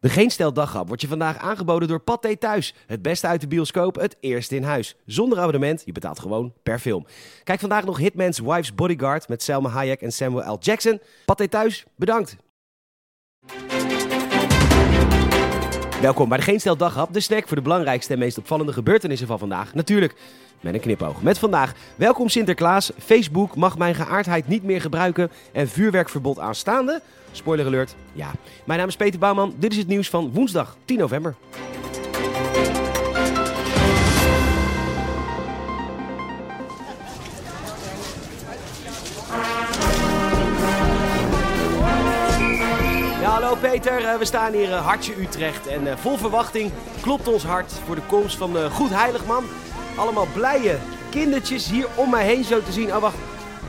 De Geen Stel Daghap wordt je vandaag aangeboden door Pathé Thuis. Het beste uit de bioscoop, het eerste in huis. Zonder abonnement, je betaalt gewoon per film. Kijk vandaag nog Hitman's Wife's Bodyguard met Selma Hayek en Samuel L. Jackson. Pathé Thuis, bedankt. Welkom bij de Geen Stel Daghap, de snack voor de belangrijkste en meest opvallende gebeurtenissen van vandaag. Natuurlijk met een knipoog. Met vandaag, welkom Sinterklaas, Facebook mag mijn geaardheid niet meer gebruiken en vuurwerkverbod aanstaande. Spoiler alert, ja. Mijn naam is Peter Bouwman, dit is het nieuws van woensdag 10 november. Hallo Peter. Eh, we staan hier uh, hartje Utrecht en uh, vol verwachting klopt ons hart voor de komst van de Goed Heiligman. Allemaal blije kindertjes hier om mij heen zo te zien. Oh, wacht.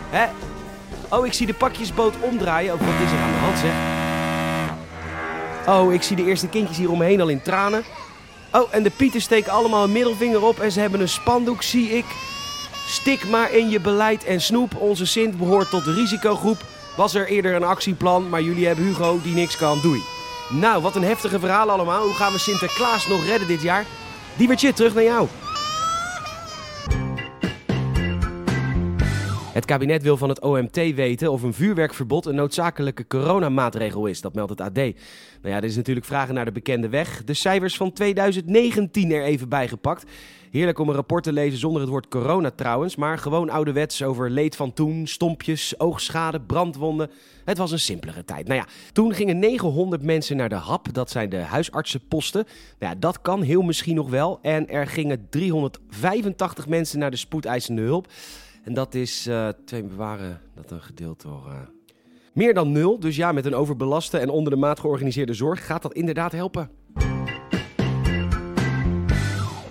Hè? Oh, ik zie de pakjesboot omdraaien. Oh, wat is er aan de hand, zeg? Oh, ik zie de eerste kindjes hier omheen al in tranen. Oh, en de pieten steken allemaal een middelvinger op en ze hebben een spandoek, zie ik. Stik maar in je beleid en snoep. Onze Sint behoort tot de risicogroep. Was er eerder een actieplan, maar jullie hebben Hugo die niks kan. Doei. Nou, wat een heftige verhaal allemaal. Hoe gaan we Sinterklaas nog redden dit jaar? Diewertje, terug naar jou. Het kabinet wil van het OMT weten of een vuurwerkverbod een noodzakelijke coronamaatregel is. Dat meldt het AD. Nou ja, dit is natuurlijk vragen naar de bekende weg. De cijfers van 2019 er even bijgepakt. Heerlijk om een rapport te lezen zonder het woord corona trouwens, maar gewoon ouderwets over leed van toen, stompjes, oogschade, brandwonden. Het was een simpelere tijd. Nou ja, toen gingen 900 mensen naar de HAP, dat zijn de huisartsenposten. Nou ja, dat kan heel misschien nog wel. En er gingen 385 mensen naar de spoedeisende hulp. En dat is, uh, twee bewaren, dat een gedeeld door... Uh, meer dan nul. Dus ja, met een overbelaste en onder de maat georganiseerde zorg gaat dat inderdaad helpen.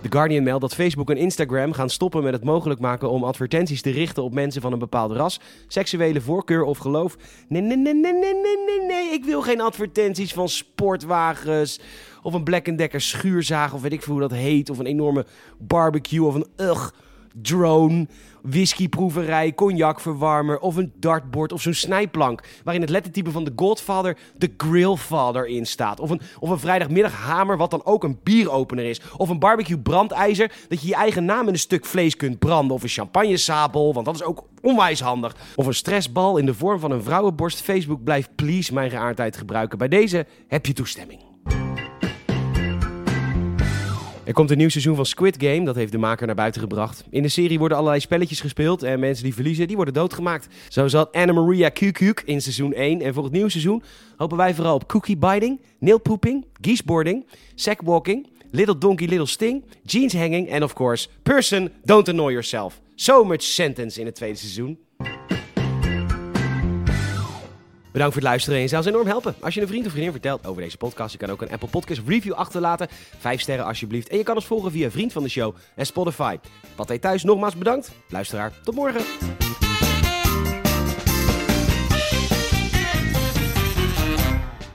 The Guardian meldt dat Facebook en Instagram gaan stoppen met het mogelijk maken om advertenties te richten op mensen van een bepaald ras, seksuele voorkeur of geloof. Nee, nee, nee, nee, nee, nee, nee, nee. Ik wil geen advertenties van sportwagens of een Black Decker schuurzaag of weet ik veel hoe dat heet. Of een enorme barbecue of een ugh drone, whiskyproeverij, cognacverwarmer of een dartboard of zo'n snijplank. Waarin het lettertype van de Godfather, de Grillfather in staat. Of een, of een vrijdagmiddaghamer, wat dan ook een bieropener is. Of een barbecue brandijzer, dat je je eigen naam in een stuk vlees kunt branden. Of een champagnesabel, want dat is ook onwijs handig. Of een stressbal in de vorm van een vrouwenborst. Facebook blijft please mijn geaardheid gebruiken. Bij deze heb je toestemming. Er komt een nieuw seizoen van Squid Game, dat heeft de maker naar buiten gebracht. In de serie worden allerlei spelletjes gespeeld en mensen die verliezen, die worden doodgemaakt. Zo zat Anna Maria Kukuk in seizoen 1 en voor het nieuwe seizoen hopen wij vooral op cookie biting, nail pooping, geeseboarding, walking, little donkey little sting, jeans hanging en of course, person don't annoy yourself. So much sentence in het tweede seizoen. Bedankt voor het luisteren en ons enorm helpen. Als je een vriend of vriendin vertelt over deze podcast, je kan ook een Apple Podcast review achterlaten. Vijf sterren alsjeblieft. En je kan ons volgen via Vriend van de Show en Spotify. Wat hij thuis nogmaals bedankt. Luisteraar, tot morgen.